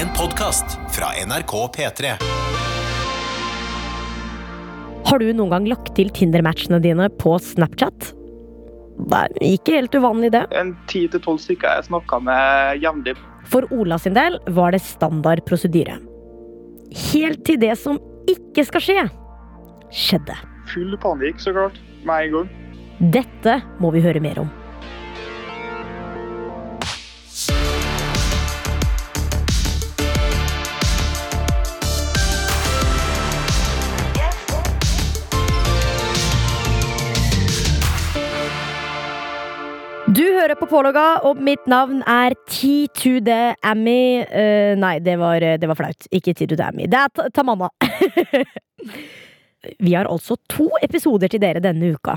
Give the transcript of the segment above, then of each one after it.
En podkast fra NRK P3. Har du noen gang lagt til Tinder-matchene dine på Snapchat? Det er ikke helt uvanlig, det. En ti til tolv stykker jeg snakka med jevnlig. For Ola sin del var det standard prosedyre. Helt til det som ikke skal skje, skjedde. Full panikk, så klart, med en gang. Dette må vi høre mer om. Du hører på Pålogga, og mitt navn er T to the Ammy. Uh, nei, det var, det var flaut. Ikke T to the Ammy. Det er Tamanna. Vi har altså to episoder til dere denne uka.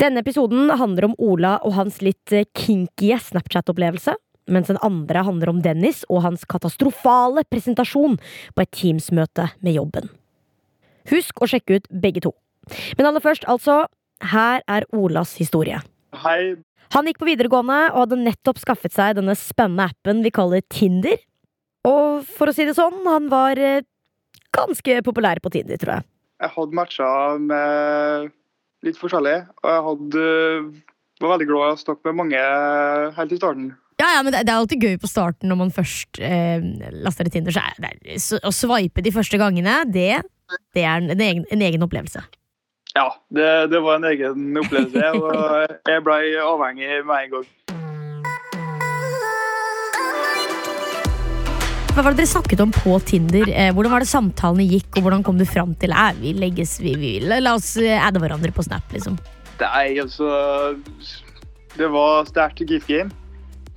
Denne episoden handler om Ola og hans litt eh, kinky Snapchat-opplevelse. Mens den andre handler om Dennis og hans katastrofale presentasjon på et Teams-møte med jobben. Husk å sjekke ut begge to. Men aller først, altså. Her er Olas historie. Hei, Han gikk på videregående og hadde nettopp skaffet seg denne spennende appen vi kaller Tinder. Og for å si det sånn, han var eh, ganske populær på Tinder, tror jeg. jeg hadde matcha med litt forskjellig, og jeg hadde, var veldig glad i å snakke med mange helt i starten. Ja, ja, men det, det er alltid gøy på starten når man først eh, laster ned Tinder. Så er det, så, å sveipe de første gangene, det, det er en, en, egen, en egen opplevelse. Ja, det, det var en egen opplevelse, og jeg ble avhengig med en gang. Hva var det dere snakket om på Tinder? Eh, hvordan var det samtalene gikk, og hvordan kom du fram til eh, vi legges, vi, vi, La oss eh, adde hverandre på Snap, liksom. Nei, altså Det var sterkt gift game.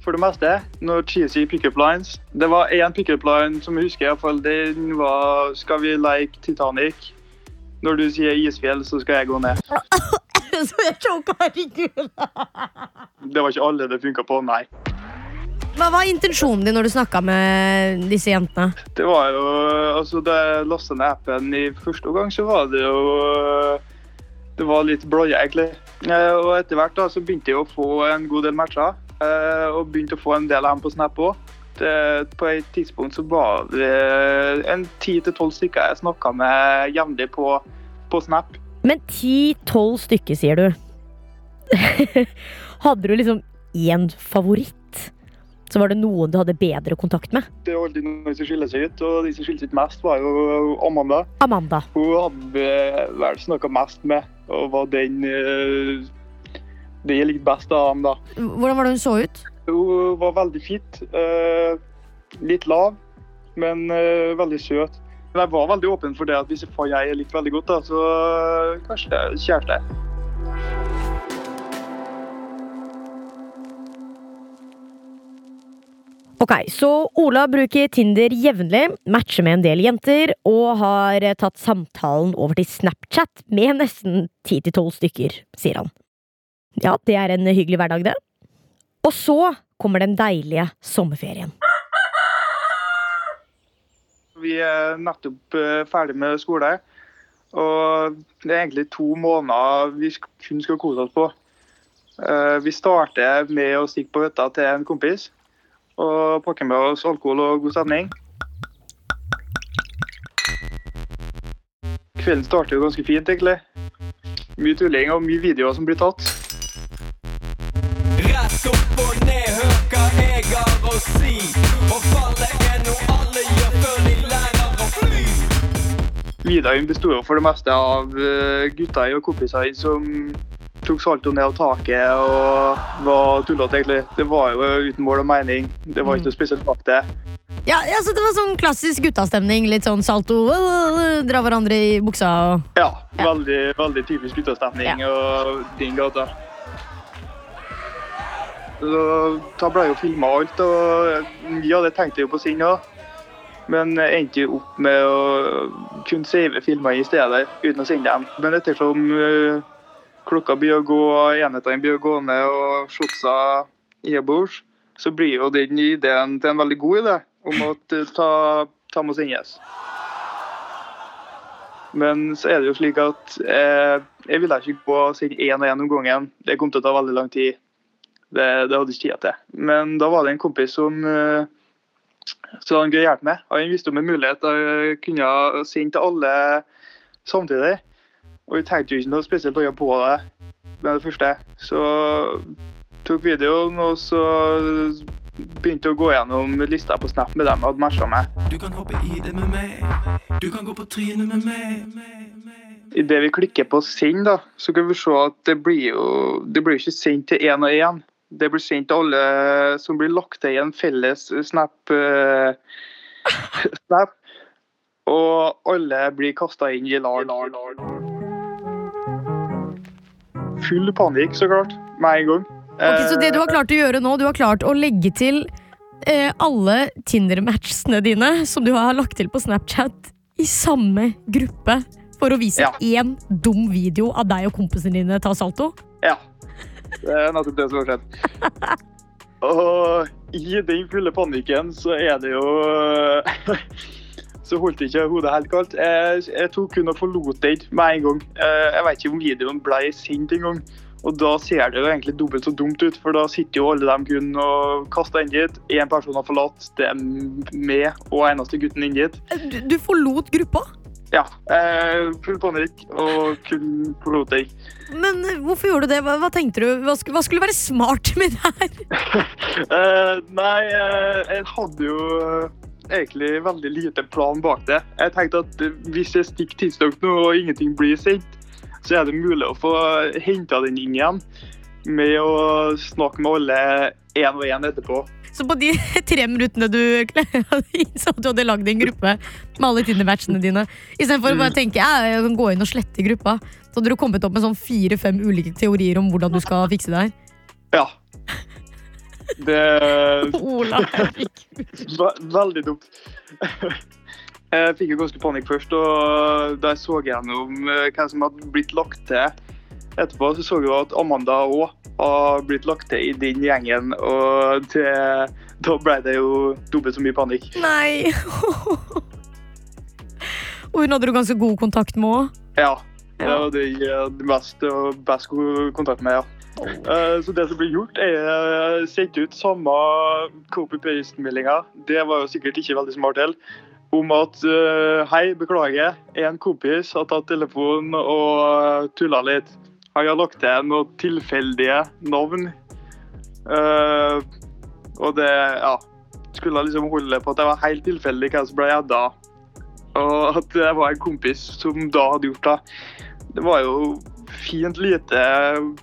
For det meste. noen cheesy pickup lines. Det var én pickup line som jeg husker. i hvert fall, Den var 'Skal vi like Titanic?' Når du sier isfjell, så skal jeg gå ned. Så jeg choka, herregud. Det var ikke alle det funka på, nei. Hva var intensjonen din når du snakka med disse jentene? Det var jo Altså, da jeg lasta ned appen i første omgang, så var det jo Det var litt blåje, egentlig. Eh, Og etter hvert da, så begynte jeg å få en god del matcher. eh, Og begynte å få en del av dem på Snap òg. På et tidspunkt så var det en ti til tolv stykker jeg snakka med jevnlig på, på Snap. Men ti-tolv stykker, sier du. hadde du liksom én favoritt? Så var det noen du hadde bedre kontakt med? Det er alltid noen som skiller seg ut, og de som skiller seg ut mest, var jo Amanda. Amanda. Hun hadde vel snakka mest med, og var den eh, det jeg likte best av ham, da. Hvordan var det hun så ut? Hun var veldig fit. eh, litt lav, men eh, veldig søt. Men jeg var veldig åpen for det at hvis jeg likte veldig godt, da, så eh, kanskje kjæreste. Ok, Så Ola bruker Tinder jevnlig, matcher med en del jenter, og har tatt samtalen over til Snapchat med nesten ti til tolv stykker, sier han. Ja, det er en hyggelig hverdag, det. Og så kommer den deilige sommerferien. Vi er nettopp eh, ferdig med skole, og det er egentlig to måneder vi kun skal kose oss på. Eh, Vi starter med å stikke på hytta til en kompis og pakke med oss alkohol og god stemning. Kvelden starter jo ganske fint, egentlig. Mye tulling og mye videoer som blir tatt. Videoen besto for det meste av eh, gutter og kompiser som tok salto ned av taket og var tullete, egentlig. Det var jo uten mål og mening. Det var ikke noe spesielt bak det. Ja, altså Det var sånn klassisk guttastemning. Litt sånn salto, øh, dra hverandre i buksa og Ja, Ja. veldig, veldig typisk guttastemning og din gata. Da ble jo filma alt, og mye av det tenkte jeg jo på sinn òg. Men endte jo opp med å kunne save filmer i stedet, uten å sende dem. Men ettersom eh, klokka begynner å gå, enhetene begynner å gå ned og shotsa bords, så blir jo den ideen til en veldig god idé om at ta, ta, med må sendes. Men så er det jo slik at eh, jeg ville ikke gå og sende én og én om gangen. Det kom til å ta veldig lang tid. Det, det hadde ikke tid til. Men da var det en kompis som, eh, Så han kunne hjelpe meg. Han visste om en mulighet jeg kunne sende til alle samtidig. Og vi tenkte jo ikke noe spesielt å gjøre på det med det første. Så tok videoen, og så begynte å gå gjennom lista på Snap med dem jeg hadde matcha med. Du kan hoppe i det med meg. Du kan gå på trynet med meg. Idet vi klikker på send, da, så kan vi se at det blir jo det blir ikke sendt til én og én. Det blir sendt til alle som blir lagt til i en felles Snap. Uh, snap. Og alle blir kasta inn i lag. Full panikk, så klart, med en gang. Ok, så det du har klart å gjøre nå, du har klart å legge til eh, alle Tinder-matchene dine som du har lagt til på Snapchat i samme gruppe for å vise Ja. én dum video av deg og kompisene dine ta salto? Ja. Det er nettopp det som har skjedd. Og i den fulle panikken så er det jo Så holdt ikke hodet helt kaldt. Jeg, jeg tok kun og forlot den med en gang. Eh, Jeg vet ikke om videoen ble sendt engang. Og da ser det jo egentlig dobbelt så dumt ut, for da sitter jo alle dem kun og kaster inn dit. Én person har forlatt, det er meg og eneste gutten inn dit. Du, du forlot gruppa? Ja. eh, Full panikk og kun piloting. Men eh, hvorfor gjorde du det? Hva, hva tenkte du? Hva skulle, hva skulle være smart med det her? Eh, nei, eh, jeg hadde jo egentlig veldig lite plan bak det. Jeg tenkte at hvis jeg stikker tidsnok nå og ingenting blir sendt, så er det mulig å få henta den inn igjen med å snakke med alle én og én etterpå. Så på de tre minuttene du innså at du hadde lagd en gruppe med alle Tinder-matchene dine, istedenfor å bare tenke ja, jeg kan gå inn og slette gruppa, så hadde du kommet opp med sånn fire-fem ulike teorier om hvordan du skal fikse det her. Ja. Det Ola, veldig dumt. Jeg fikk jo ganske panikk først, og da jeg så gjennom eh, hva som hadde blitt lagt til etterpå, så så vi at Amanda òg har blitt lagt til i den gjengen, og det, da ble det jo dobbelt så mye panikk. Nei. Og hun hadde du ganske god kontakt med òg. Ja. Det var det jeg hadde mest og best kontakt med, ja. Eh, Så det som ble gjort, er sendt ut samme copy-paste-meldinga. Det var jo sikkert ikke veldig smart til. Om at eh, hei, beklager, en kompis har tatt telefonen og tulla litt. Han har lagt til noen tilfeldige navn. Uh, og det ja, skulle liksom holde på at det var helt tilfeldig hvem som ble gjedda. Og at det var en kompis som da hadde gjort det. Det var jo fint lite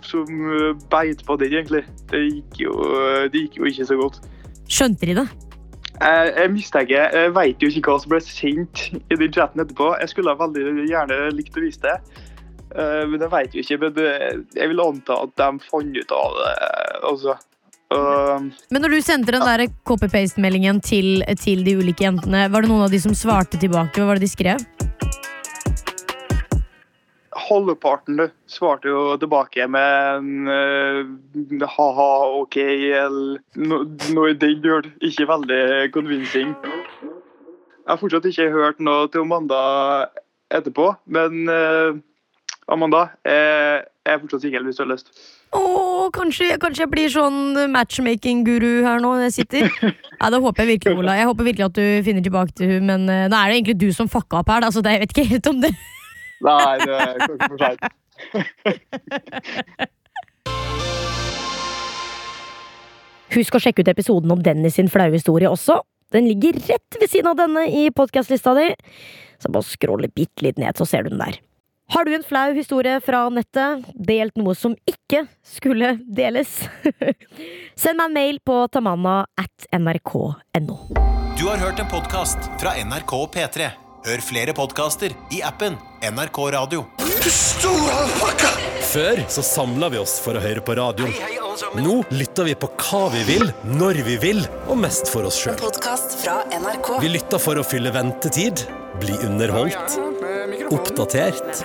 som beit på den, egentlig. Det gikk jo, det gikk jo ikke så godt. Skjønte de det? Jeg, jeg mistenker, jeg vet jo ikke hva som ble sendt i den chatten etterpå. Jeg skulle ha veldig gjerne likt å vise det. Eh, Men jeg vet jo ikke. Men jeg vil anta at de fant ut av det. Altså. Og- Men når du sendte den der copy-paste-meldingen til, til de ulike jentene, var det noen av de som svarte tilbake? Hva var det de skrev? halvparten svarte jo tilbake med en eh, ha-ha, OK, eller no, noe i den duren. Ikke veldig convincing. Jeg har fortsatt ikke hørt noe til Amanda etterpå, men eh, Amanda, jeg, jeg er fortsatt singel hvis du har lyst. Å, kanskje, kanskje jeg blir sånn matchmaking-guru her nå når jeg sitter? Ja, Det håper jeg virkelig, Ola. Jeg håper virkelig at du finner tilbake til hun, men da nå er det egentlig du som fucka opp her, da, så det, jeg vet ikke helt om det. Nei, det er kanskje for seint. Husk å sjekke ut episoden om Dennis sin flaue historie også. Den ligger rett ved siden av denne i podkastlista di. Så bare scrolle bitte litt ned, så ser du den der. Har du en flau historie fra nettet, delt noe som ikke skulle deles? Send meg en mail på tamanna at nrk.no. Du har hørt en podkast fra NRK P3. Hør flere podkaster i appen NRK Radio. Før så samla vi oss for å høre på radio. Nå lytter vi på hva vi vil, når vi vil, og mest for oss sjøl. Podkast fra NRK. Vi lytter for å fylle ventetid, bli underholdt, oppdatert